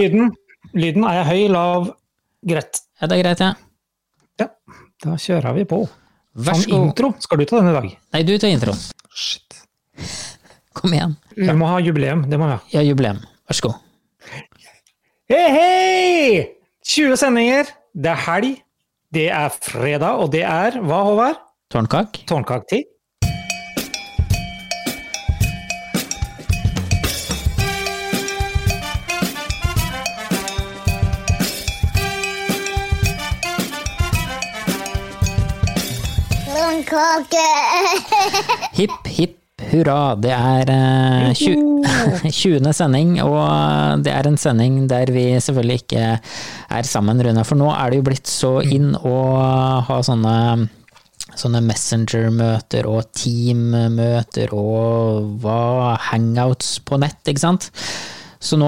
lyden, lyden er jeg høy, lav, greit. Ja, det er greit, ja. Ja, da kjører vi på. Vær Sånn så god. intro skal du ta denne i dag. Nei, du tar intro. Shit. Kom igjen. Vi må ha jubileum, det må vi ha. Ja, jubileum. Vær så god. Hei, hei! 20 sendinger, det er helg, det er fredag, og det er hva, Håvard? Tårnkak. Tårnkaketid. Blomkake! Hipp, hipp, hurra. Det er eh, 20. 20. sending, og det er en sending der vi selvfølgelig ikke er sammen, Rune. For nå er det jo blitt så inn å ha sånne Sånne Messenger-møter og Team-møter og hva, hangouts på nett, ikke sant? Så nå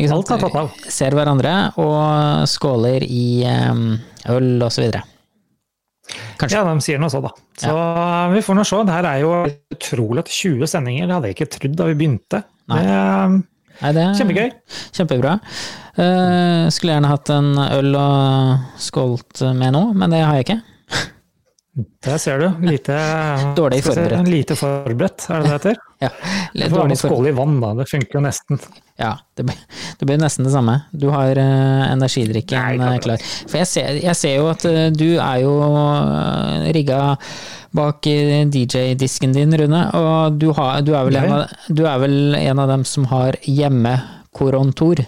ikke sant, ser er ser hverandre og skåler i eh, øl og så videre. Kanskje. Ja, de sier noe så, da. Så vi får nå se. Det her er jo utrolig at 20 sendinger, det hadde jeg ikke trodd da vi begynte. Nei. Det er Nei, det er kjempegøy. Kjempebra. Uh, skulle gjerne hatt en øl og skålt med nå, men det har jeg ikke. Der ser du. Lite, Dårlig forberedt. se. Lite forberedt, er det det heter? Ja, Det får dårlig være skål i vann, da. Det funker jo nesten. Ja, det blir, det blir nesten det samme. Du har uh, energidrikken Nei, eh, klar. For jeg ser, jeg ser jo at uh, du er jo uh, rigga bak DJ-disken din, Rune, og du, har, du, er av, du er vel en av dem som har hjemmekorontor?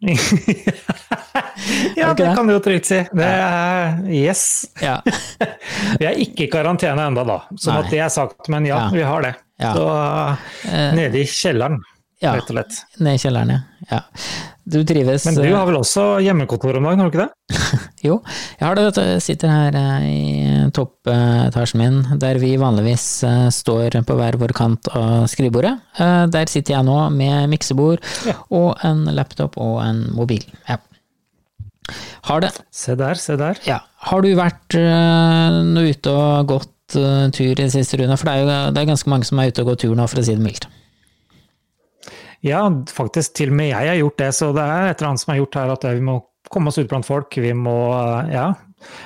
ja, det det? kan du jo trygt si. Det er yes. Ja. Vi er ikke i karantene ennå, da. Sånn Nei. at det er sagt, men ja, Ja. vi har det. Ja. Så nede i kjelleren, ja. rett og slett. Ned i kjelleren, ja. ja. Du trives Men du eh, har vel også hjemmekontor om dagen, har du ikke det? Jo, jeg har det, sitter her eh, i toppetasjen min, der vi vanligvis eh, står på hver vår kant av skrivebordet. Eh, Der sitter jeg nå med miksebord Ja. og en laptop og en mobil. Ja. Har det Se der, se der. Ja. Har du vært noe ute og gått tur i det siste, Rune? For det er jo det er ganske mange som er ute og går tur nå, for å si det mildt. Ja, faktisk til og med jeg har gjort det, så det er et eller annet som er gjort her at vi må komme oss ut blant folk. Vi må, ja.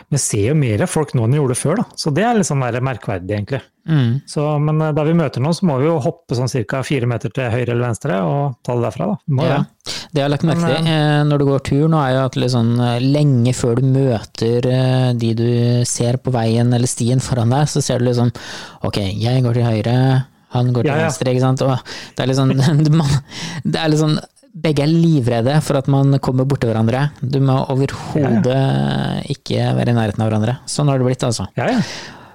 Vi ser jo mer folk nå enn vi gjorde før, da. Så det er litt sånn merkverdig, egentlig. Mm. Så, men eh, da vi møter noen, så må vi jo hoppe sånn ca. fire meter til høyre eller venstre og ta det derfra, da. Må Ja. det. Det jeg har lagt merke til eh, når du går tur nå, er jo at liksom, eh, lenge før du møter eh, de du ser på veien eller stien foran deg, så ser du liksom ok, jeg går til høyre, han går til Ja, ja. venstre, ikke sant. Og det er litt sånn Det er litt sånn begge er livredde for at man kommer borti hverandre. Du må overhodet ikke være i nærheten av hverandre. Sånn har det blitt, altså. Ja, ja.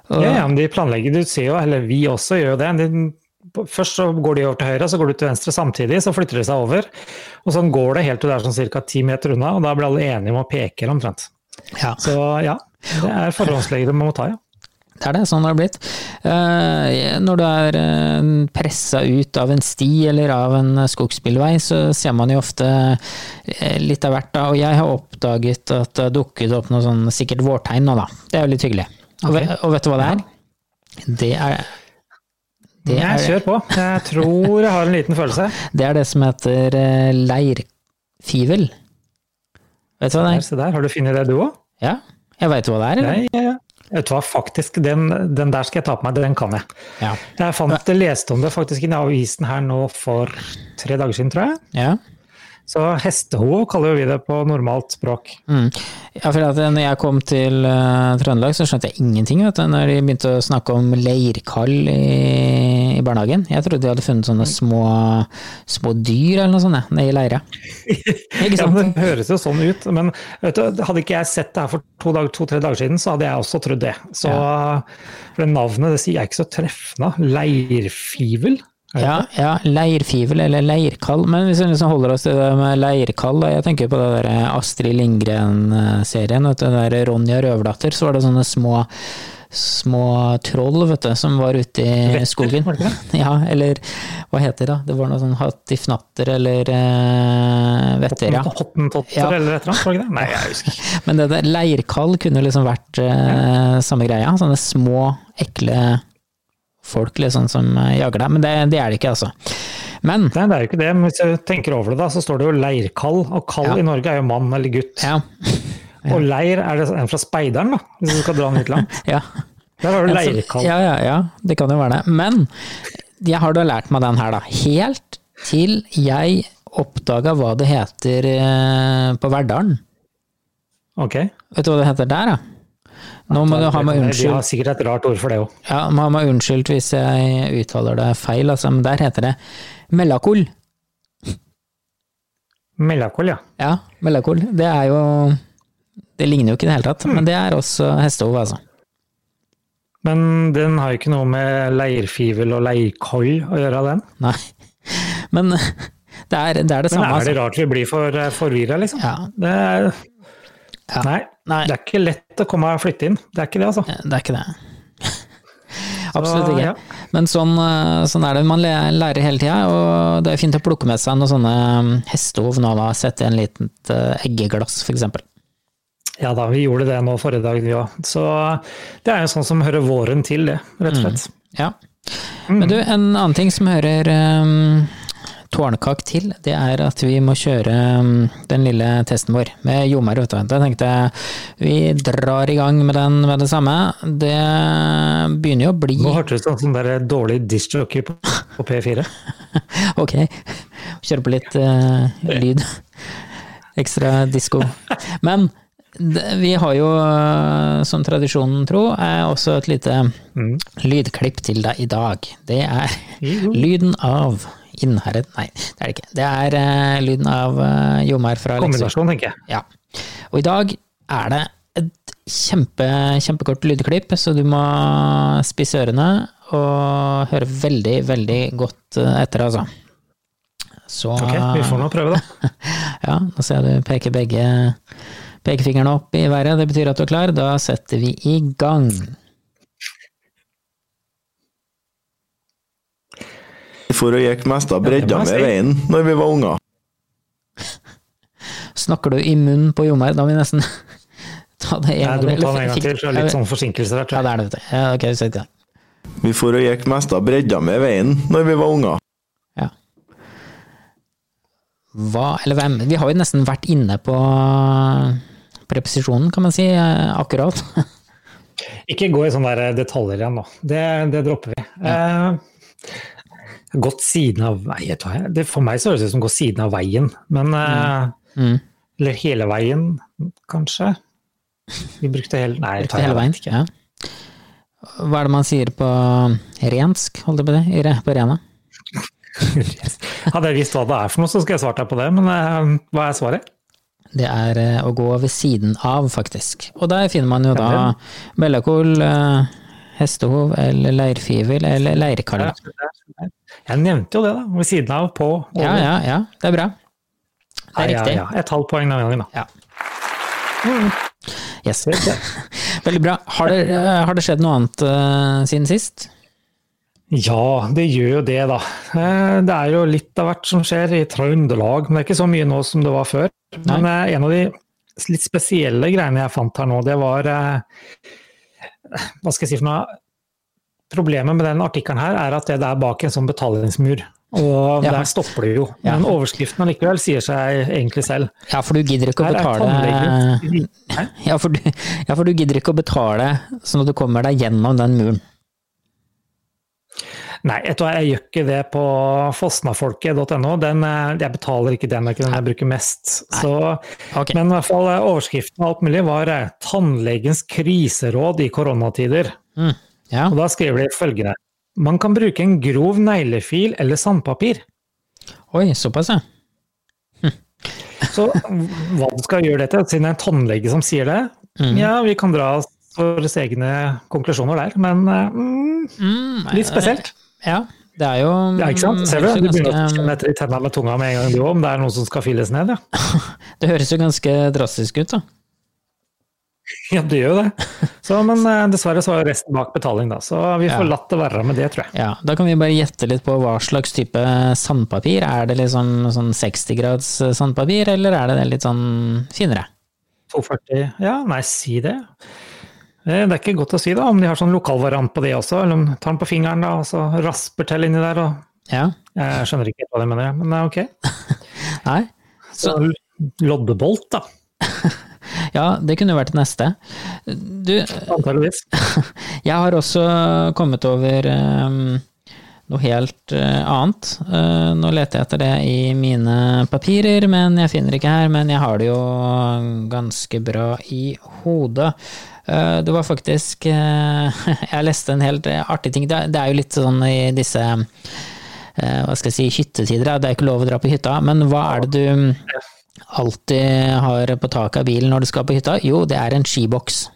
Ja, ja, men de planlegger, du ser jo, eller vi også gjør jo det. De, først så går de over til høyre, så går du til venstre samtidig, så flytter de seg over. Og sånn går det helt til det er sånn ca. ti meter unna, og da blir alle enige om å peke omtrent. Ja. Så ja, det er forhåndslegger man må ta, ja. Det er det, sånn har det blitt. Eh, når du er uh, pressa ut av en sti eller av en skogsbilvei, så ser man jo ofte eh, litt av hvert, da. Og jeg har oppdaget at det har dukket opp noe sånn sikkert vårtegn nå, da. Det er jo litt hyggelig. Og, Ok. og vet du hva det er? Det er det Nei, er, kjør på. Jeg tror jeg har en liten følelse. det er det som heter eh, leirfivel. Vet du hva det er? se der, har du funnet det du òg? Ja, jeg veit hva det er, eller? Nei, ja, ja. Vet du hva, faktisk, den, den der skal jeg ta på meg, den kan jeg. Ja. Jeg fant, leste om det faktisk i avisen her nå for tre dager siden, tror jeg. ja. Så hestehov kaller vi det på normalt språk. Mm. Ja, for at når jeg kom til uh, Trøndelag, så skjønte jeg ingenting vet du, når de begynte å snakke om leirkall i, i barnehagen. Jeg trodde de hadde funnet sånne små, små dyr eller noe sånt nede i leira. Ja, Det høres jo sånn ut, men vet du, hadde ikke jeg sett det her for to-tre to, dager siden, så hadde jeg også trodd det. Så, For det navnet det sier jeg ikke så treffende. Leirfivel? Ja, ja, leirfivel eller leirkall. Men hvis vi liksom holder oss til det med leirkall, jeg tenker på det der eh, Astrid Lindgren-serien, vet du, der Ronja Røverdatter, så var det sånne små små troll, vet du, som var ute i skogen. Ja, eller hva heter det? da? Det var noe sånn hattifnatter eller uh, vetter, ja. Hottentotter Ja. eller et eller annet? Var det ikke? Nei, jeg husker ikke. Men det der leirkall kunne liksom vært eh, samme greia. Sånne små, ekle folk liksom som jager deg, men det, det er det ikke, altså. Men Nei, det er jo ikke det, men hvis du tenker over det, da, så står det jo leirkall. Og kall Ja. i Norge er jo mann eller gutt. ja, Og leir er det en fra speideren, da, hvis du skal dra den litt langt. ja. Der har du Altså, leirkall. Ja, ja, ja, det kan jo være det. Men jeg har da lært meg den her, da. Helt til jeg oppdaga hva det heter eh, på Verdalen. Ok. Vet du hva det heter der, da? Nå må du ha meg De har sikkert et rart ord for det òg. Ja, må ha meg unnskyldt hvis jeg uttaler det feil, altså, men der heter det mellakol. Melakol, ja. Ja, mellakol. Det er jo Det ligner jo ikke i det hele tatt, men det er også hestehov, altså. Men den har jo ikke noe med leirfivel og leirkoll å gjøre, den. Nei. Men det er det, er det Men samme, er det altså. rart vi blir for forvirra, liksom? Ja, Det er, Ja. Nei, Nei. det er ikke lett å komme og flytte inn. Det er ikke det, altså. det er ikke det. Absolutt ikke. ja. Men sånn, eh, sånn er det. Man lærer hele tida, og det er fint å plukke med seg noen sånne mm, hestehov nå, da. Sette i en liten eggeglass, for eksempel. Ja da, vi gjorde det nå forrige dag, vi òg. Så det er jo sånn som hører våren til, det, rett og slett. Ja. Men du, en annen ting som hører um, tårnkak til, det er at vi må kjøre um, den lille testen vår med Jomar. Da tenkte jeg vi drar i gang med den med det samme. Det begynner jo å bli Nå hørtes det ut som bare dårlig disjoker på, på P4. Ok, kjøre på litt uh, lyd. Ekstra disko. Men vi har jo, eh, som tradisjonen tro, også et lite Mm. lydklipp til deg i dag. Det er Jo. lyden av Innherred Nei, det er det ikke. Det er uh, lyden av uh, Jomar fra. Kombinasjon, tenker jeg. Ja. Og i dag er det et kjempe, kjempekort lydklipp, så du må spisse ørene og høre veldig, veldig godt etter, altså. Så Ok, vi får nå prøve, da. Ja, nå ser jeg du peker begge pekefingrene opp i været. Det betyr at du er klar. Da setter vi i gang. For og gikk mest av bredda med veien når vi var unger. Snakker du i munnen på Jomar? Da må vi nesten ta det Nei, en du må ta den en gang til, for det er litt sånn forsinkelse der. Ja, tror jeg. det er det, vet du. Ja, ok, vi setter i gang. Vi for og gikk mest av bredda med veien når vi var unger. Ja. Hva, eller hvem Vi har jo nesten vært inne på preposisjonen, kan man si, eh, akkurat. Ikke gå i sånne detaljer igjen nå. Det, det dropper vi. Eh, gått siden av veien det, for meg så høres det ut som å gå siden av veien, men eh, Mm. Eller hele veien, kanskje? Vi brukte hele Nei, Brukte hele veien. ikke. Ja. Hva er det man sier på rensk, holdt jeg på det? På rena? Hadde jeg visst hva det er for noe, så skulle jeg svart deg på det, men eh, hva er svaret? Det er eh, å gå ved siden av, faktisk. Og der finner man jo da Ja, eh, hestehov eller leirfivel eller leirkalle. Jeg nevnte jo det, da. Ved siden av, på, over. Ja, ja, ja. Det er bra. Det er riktig. ja, ja. Et halvt poeng den gangen, da. Yes. Veldig bra. Har det, eh, har det skjedd noe annet uh, siden sist? Ja, det gjør jo det, da. Eh, Det er jo litt av hvert som skjer i Trøndelag, men det er ikke så mye nå som det var før. Men eh, en av de litt spesielle greiene jeg fant her nå, det var eh, Hva skal jeg si for noe? Problemet med den artikkelen her er at det er bak en sånn betalingsmur. Og Ja. der stopper det jo. Ja. Men overskriften allikevel sier seg egentlig selv. Ja, for du gidder ikke å betale ja for, du, ja, for du gidder ikke å betale sånn at du kommer deg gjennom den muren. Nei, jeg tror jeg gjør ikke det på fosnafolket.no. Eh, Jeg betaler ikke den, det er ikke den jeg bruker mest. Så, okay. Men i hvert fall eh, overskriften og alt mulig var eh, 'Tannlegens kriseråd i koronatider'. Mm. Ja. Og da skriver de følgende. Man kan bruke en grov neglefil eller sandpapir. Oi, såpass, ja. Så hva du skal gjøre det til, siden det er en tannlege som sier det, Mm. ja, vi kan dra våre egne konklusjoner der, men mm, Mm, litt spesielt. Ja, det er jo Ja, ikke sant? Ser du? Du begynner å ganske- kjenne etter i tennene med tunga med en gang, du òg, om det er noe som skal files ned, ja. Det høres jo ganske drastisk ut, da. Ja, det gjør jo det. Så, men eh, dessverre så var resten bak betaling, da. Så vi får Ja. latt det være med det, tror jeg. Ja, Da kan vi bare gjette litt på hva slags type sandpapir. Er det liksom sånn 60 grads sandpapir, eller er det litt sånn finere? 240 Ja, nei, si det. Eh, Det er ikke godt å si da, om de har sånn lokalvariant på det også, eller om de tar den på fingeren da, og så rasper til inni der. og Ja. Jeg skjønner ikke helt hva de mener, men det er ok. Nei. Så loddebolt, da, Ja, det kunne vært det neste. Du, antageligvis. Jeg har også kommet over um, noe helt uh, annet. Uh, nå leter jeg etter det i mine papirer, men jeg finner det ikke her. Men jeg har det jo ganske bra i hodet. Eh, det var faktisk eh, Jeg leste en helt artig ting. Det, det er jo litt sånn i disse eh, hva skal jeg si, hyttetider. Det er ikke lov å dra på hytta, men hva er det du alltid har på taket av bilen når du skal på hytta? Jo, det er en skiboks.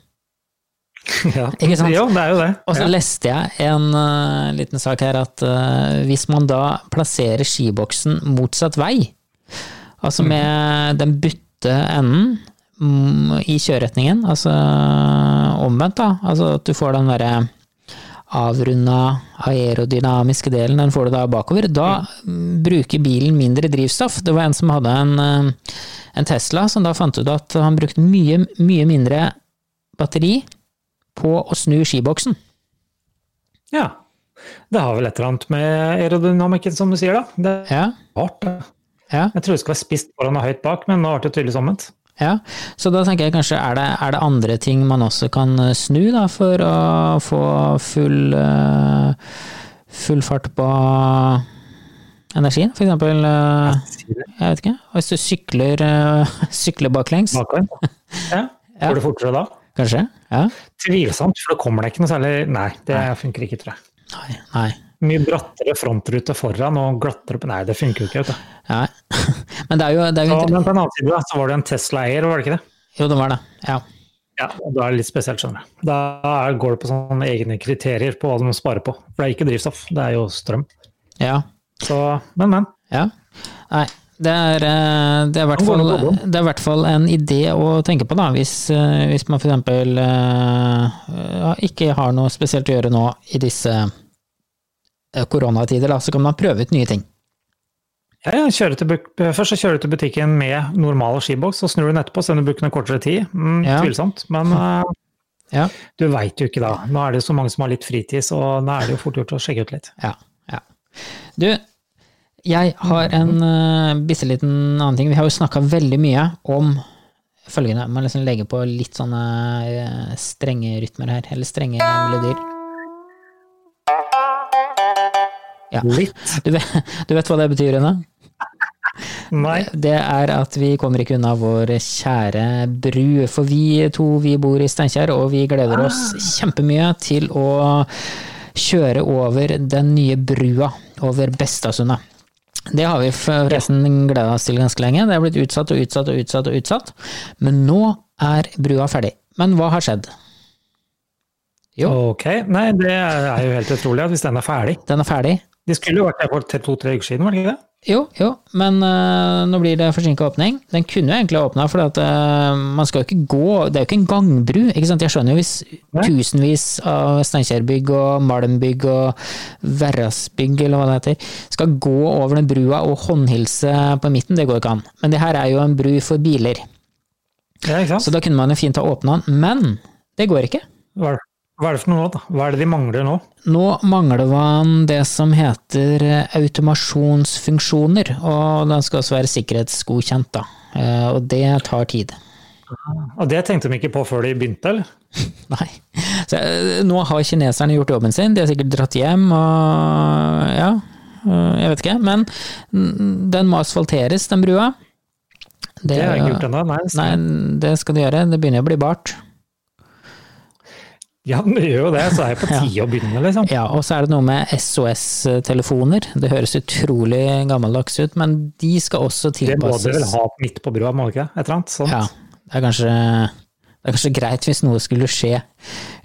Ja. Ikke sant? Jo, det er jo det. Og så Ja. leste jeg en uh, liten sak her at uh, hvis man da plasserer skiboksen motsatt vei, altså med den butte enden mm, i kjøreretningen, altså omvendt, da, altså at du får den derre avrunda aerodynamiske delen, den får du da bakover, da mm, bruker bilen mindre drivstoff. Det var en som hadde en, eh, en Tesla, som da fant ut at han brukte mye, mye mindre batteri på å snu skiboksen. ja. Det har vel et eller annet med aerodynamikken, som du sier, da. Det er Ja, rart. ja. Jeg tror det skal være spist foran og høyt bak, men nå ble det tydeligvis omvendt. Ja, så da tenker jeg kanskje er det, er det andre ting man også kan eh, snu da, for å få full, eh, full fart på energien? For eksempel, eh, jeg vet ikke, hvis du sykler, sykler baklengs. Ja. Går det fortere da? kanskje? Ja? Tvilsomt, for da kommer det ikke noe særlig Nei, det funker ikke, tror jeg. Nei, nei. Mye brattere frontrute foran og glattere på Nei, det funker jo ikke. vet du. nei. Men det er jo, det er jo Så, men på en annen side så var det en Tesla-eier, var det ikke det? Jo, det var det. Ja. Ja, Da er det litt spesielt, skjønner du. Da går det på sånne egne kriterier på hva du må spare på. For det er ikke drivstoff, det er jo strøm. ja. Så, men, men. Ja. Nei, det er, eh, det, er fall, den. det er i hvert fall en idé å tenke på, da. Hvis, eh, hvis man f.eks. Uh, ikke har noe spesielt å gjøre nå i disse eh, koronatider, da, så kan man prøve ut nye ting. Ja, til, først så kjører du til butikken med normal skiboks, så snur du den etterpå, så du bruker noe kortere tid. Mm, Ja. Tvilsomt. Men eh, Ja. du veit jo ikke da. Nå er det jo så mange som har litt fritid, så nå er det jo fort gjort å sjekke ut litt. Ja, ja. Du, jeg har en uh, bitte liten annen ting. Vi har jo snakka veldig mye om følgende. Man liksom legger på litt sånne uh, strenge rytmer her, eller strenge melodier. Ja. Litt. Du vet, du vet hva det betyr, Rune? Nei. Det er at vi kommer ikke unna vår kjære bru. For vi to vi bor i Steinkjer, og vi gleder oss kjempemye til å kjøre over den nye brua over Bestasundet. Det har vi forresten gleda oss til ganske lenge. Det er blitt utsatt og utsatt og utsatt og utsatt. Men nå er brua ferdig. Men hva har skjedd? Jo. Ok. Nei, det er jo helt utrolig at hvis den er ferdig. Den er ferdig. De skulle jo vært der for to-tre uker siden, var det ikke det? Jo, jo, men øh, nå blir det forsinka åpning. Den kunne jo egentlig åpna, for at, øh, man skal jo ikke gå Det er jo ikke en gangbru. ikke sant? Jeg skjønner jo hvis Nei. tusenvis av Steinkjerbygg og Malmbygg og Verrasbygg, eller hva det heter, skal gå over den brua og håndhilse på midten, det går ikke an. Men det her er jo en bru for biler, Ja, så da kunne man jo fint ha åpna den. Men det går ikke. Var det, hva er det for noe nå, da? Hva er det de mangler nå? Nå mangler man det som heter automasjonsfunksjoner, og den skal også være sikkerhetsgodkjent, da. Eh, Og det tar tid. Og det tenkte de ikke på før de begynte, eller? Nei. Så, eh, nå har kineserne gjort jobben sin, de har sikkert dratt hjem og ja, eh, jeg vet ikke. Men den må asfalteres, den brua. Det har jeg ikke gjort ennå. Nei, Nei, det skal de gjøre. Det begynner å bli bart. Ja, den gjør jo det, så er det på tide å begynne, liksom. Ja, og så er det noe med SOS-telefoner. Det høres utrolig gammeldags ut, men de skal også tilpasses. Det må dere vel ha midt på brua, må dere ikke? Et eller annet sånt. Ja, det er kanskje, det er kanskje greit hvis noe skulle skje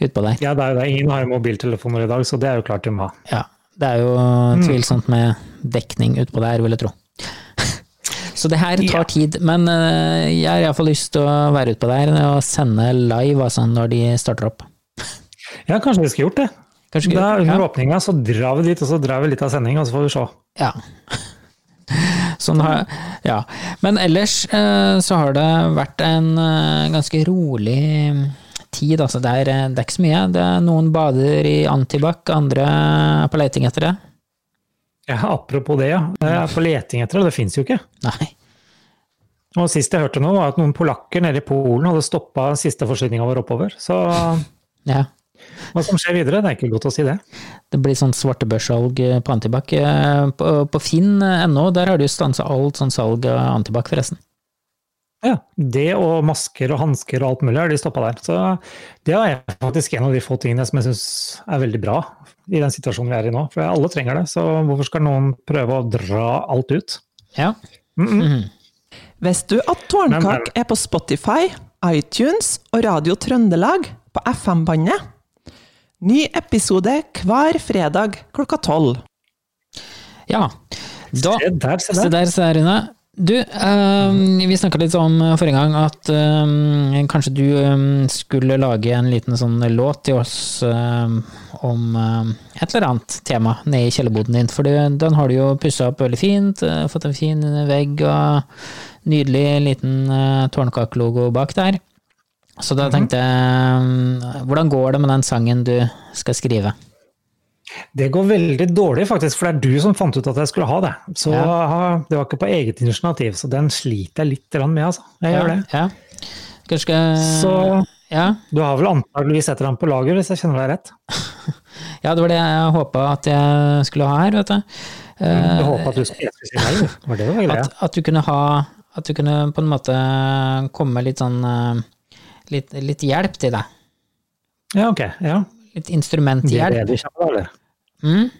utpå der. Ja, det er jo det. Ingen har mobiltelefoner i dag, så det er jo klart de må ha. Ja, det er jo tvilsomt med dekning utpå der, vil jeg tro. Så det her tar Ja. tid, men eh, jeg har iallfall lyst til å være utpå der og sende live altså, når de starter opp. Ja, kanskje vi skulle gjort det. Kanskje Da, under ja. åpninga så drar vi dit, og så drar vi litt av sendinga, og så får vi se. Ja. Sånn har, ja. Men ellers eh, så har det vært en eh, ganske rolig tid, altså. Det er, det er ikke så mye. Det er noen bader i antibac, andre er på leting etter det. Ja, apropos det, ja. Jeg er på leting etter det, det fins jo ikke. Nei. Og sist jeg hørte noe, var at noen polakker nede i Polen hadde stoppa siste forsyninga vår oppover. Så Ja. Hva som skjer videre, det er ikke godt å si det. Det blir sånn svartebørssalg eh, på antibac. Eh, På, på finn.no, der har de jo stansa alt sånn salg av antibac, forresten. Ja, Det og masker og hansker og alt mulig har de stoppa der. Så det er faktisk en av de få tingene som jeg syns er veldig bra i den situasjonen vi er i nå. For alle trenger det, så hvorfor skal noen prøve å dra alt ut? Ja. Mm -mm. Mhm. Visste du at Tårnkak er på Spotify, iTunes og Radio Trøndelag på FM-bandet? Ny episode hver fredag klokka tolv. ja. Da Se der, se Se der. der, se der, Rune. Du, eh, vi snakka litt om forrige gang at eh, kanskje du eh, skulle lage en liten sånn låt til oss eh, om eh, et eller annet tema nede i kjellerboden din. For den har du jo pussa opp veldig fint, eh, fått en fin vegg og nydelig liten uh, tårnkakelogo bak der. Så da tenkte jeg eh, Hvordan går det med den sangen du skal skrive? Det går veldig dårlig, faktisk, for det er du som fant ut at jeg skulle ha det. Så Ja. det var ikke på eget initiativ, så den sliter jeg litt med, altså. Jeg gjør det. Ja. Kanskje Så Ja. du har vel antageligvis et eller annet på lager, hvis jeg kjenner deg rett? Ja, det var det jeg håpa at jeg skulle ha her, vet du. Jeg håpa at du skulle si nei, det Var det det var greia? At, at du kunne ha At du kunne på en måte komme litt sånn eh, Litt, litt hjelp til deg. Ja, ok. Ja. Litt Det er det du kommer med, eller? Mm?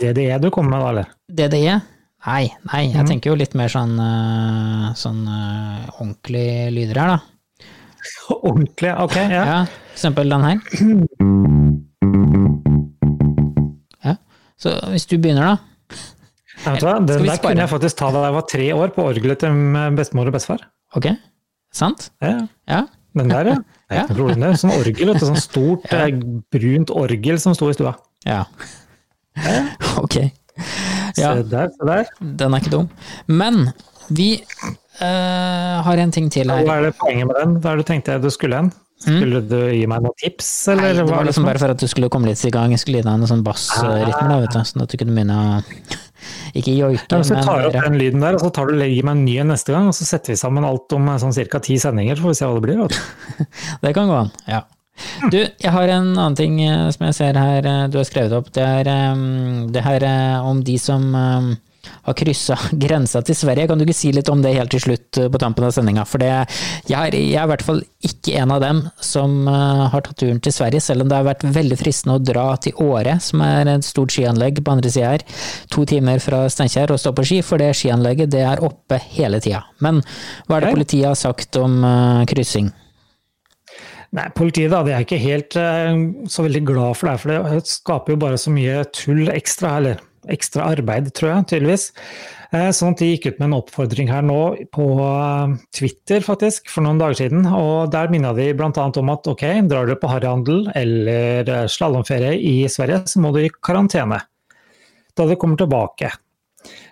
Det er det du kommer med, da, eller? DDE? Nei, nei, Mm. jeg tenker jo litt mer sånn, eh, sånn eh, ordentlig lyder her, da. Ordentlig, ok. Ja. Ja, for eksempel den her. Ja, så hvis du begynner, da. Ja, vet du hva? Den der kunne jeg faktisk ta da jeg var tre år, på orgelet til bestemor og bestefar. Ok? Sant? Ja, Ja. Den der, ja. ja. problem, det. Sånn orgel, vet du. Sånn stort, ja. brunt orgel som sto i stua. Ja. Ok. Ja. Se der, se der. Den er ikke dum. Men vi uh, har en ting til her. Hva er det poenget med den? Hva tenkte jeg du skulle hen? Skulle du gi meg noen tips, eller? Nei, det var liksom bare for at du skulle komme litt i gang. Jeg skulle gi deg en sånn bassrytme, da, vet du. Sånn at du kunne begynne å Ikke joike, Ja, hvis du tar opp den lyden der, og så tar du, legger meg en ny en neste gang, og så setter vi sammen alt om eh, sånn ca. ti sendinger, så får vi se hva det blir. Det kan gå an, ja. Du, jeg har en annen ting eh, som jeg ser her eh, du har skrevet opp. Det er det her om de som har kryssa grensa til Sverige. Kan du ikke si litt om det helt til slutt eh, på tampen av sendinga? For det, jeg, er, jeg er i hvert fall ikke en av dem som eh, har tatt turen til Sverige, selv om det har vært veldig fristende å dra til Åre, som er et stort skianlegg på andre sida her. To timer fra Steinkjer og stå på ski, for det skianlegget det er oppe hele tida. Men hva er det politiet har sagt om eh, kryssing? Nei, politiet da, de er ikke helt uh, så veldig glad for det, for det skaper jo bare så mye tull ekstra, eller ekstra arbeid, tror jeg, tydeligvis. Eh, Sånn at de gikk ut med en oppfordring her nå på eh, Twitter, faktisk, for noen dager siden. Og der minna de bl.a. om at ok, drar dere på harryhandel eller eh, slalåmferie i Sverige, så må du i karantene da dere kommer tilbake.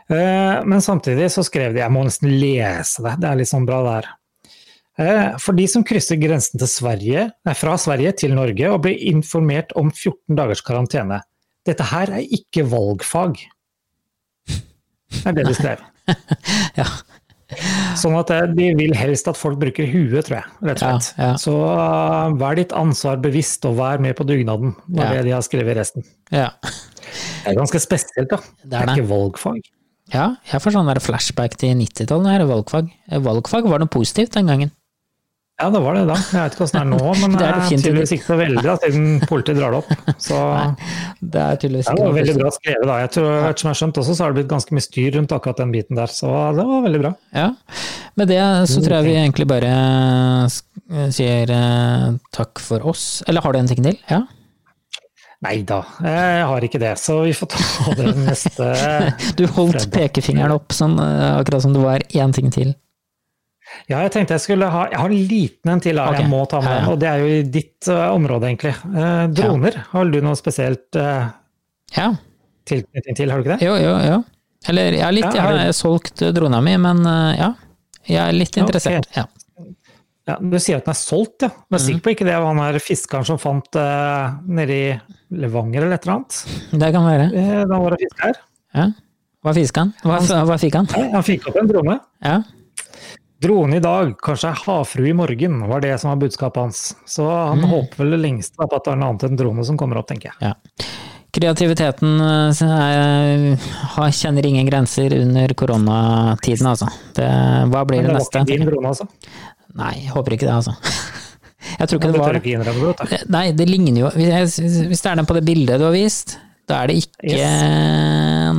Men samtidig så skrev de, jeg må nesten lese det, det er litt sånn bra det her. For de som krysser grensen til Sverige, fra Sverige til Norge og blir informert om 14 dagers karantene. Dette her er ikke valgfag. Det er det de skrev. Ja. Sånn at eh, de vil helst at folk bruker huet, tror jeg. rett og slett. Ja, ja. Så uh, vær ditt ansvar bevisst og vær med på dugnaden, var Ja. det de har skrevet i resten. Ja. Det er ganske spesielt, da. Det Det er er det. ikke valgfag. Ja, jeg får sånn flashback til 90-tallet når det er valgfag. Valgfag var noe positivt den gangen. Ja, det var det da. Jeg vet ikke åssen det er nå, men Det er tydeligvis ikke så veldig, da, siden politiet drar det opp. Så Det er tydeligvis Ja, ikke det var veldig bra skrevet. da. Jeg tror, ettersom jeg har skjønt også, så har det blitt ganske mye styr rundt akkurat den biten der. Så det var veldig bra. Ja. Med det så tror jeg vi egentlig bare sier eh, takk for oss. Eller har du en ting til? Ja? Nei da, jeg har ikke det. Så vi får ta det neste Du holdt Fredag. pekefingeren opp sånn, eh, akkurat som det var én ting til. Ja, jeg tenkte jeg skulle ha Jeg har en liten en til, da. Ok. jeg må ta med. Ja, ja. Og det er jo i ditt uh, område, egentlig. Uh, droner. Har du noe spesielt uh, Ja, tilknytning til, har du ikke det? jo, jo, jo. Eller jeg, har litt, Ja, jeg har solgt drona mi, men ja. Jeg er litt Ja, interessert. Ja. Ja, du sier at den er solgt, ja. Men sikker på ikke det var han der fiskeren som fant uh, nede i Levanger eller et eller annet? Det kan være. Da var det fisk her. Ja. Hva fiska han? Hva, hva fikk han? Ja, Han fikk opp en drone. Ja. Drone i dag, kanskje er havfrue i morgen, var det som var budskapet hans. Så han håper vel det lengste på at det er noe annet enn drone som kommer opp, tenker jeg. ja. Kreativiteten eh, er, kjenner ingen grenser under koronatiden, altså. Det, hva blir Men det det var neste? ikke din drone, altså. Nei, jeg håper ikke det, altså. Jeg tror ikke Det var det. Nei, det ligner jo Hvis hvis det er den på det bildet du har vist, da er det ikke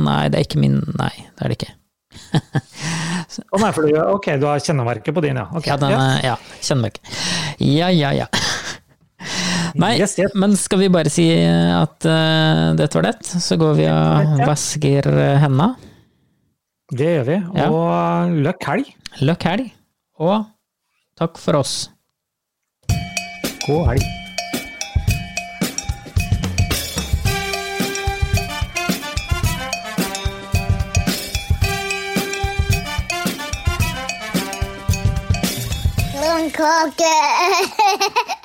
Nei, det er ikke min Nei, det er det ikke. Å nei, for du, ok, du har kjennemerket på din, ja. Okay. Ja, den ja. er Ja, kjennemerke. Ja, ja, ja. Nei, Yes, yes. men skal vi bare si at uh, dette var det, så går vi og vasker henda. Det gjør vi. Ja. Og løkk helg. Løkk helg, og takk for oss. God helg. cook it.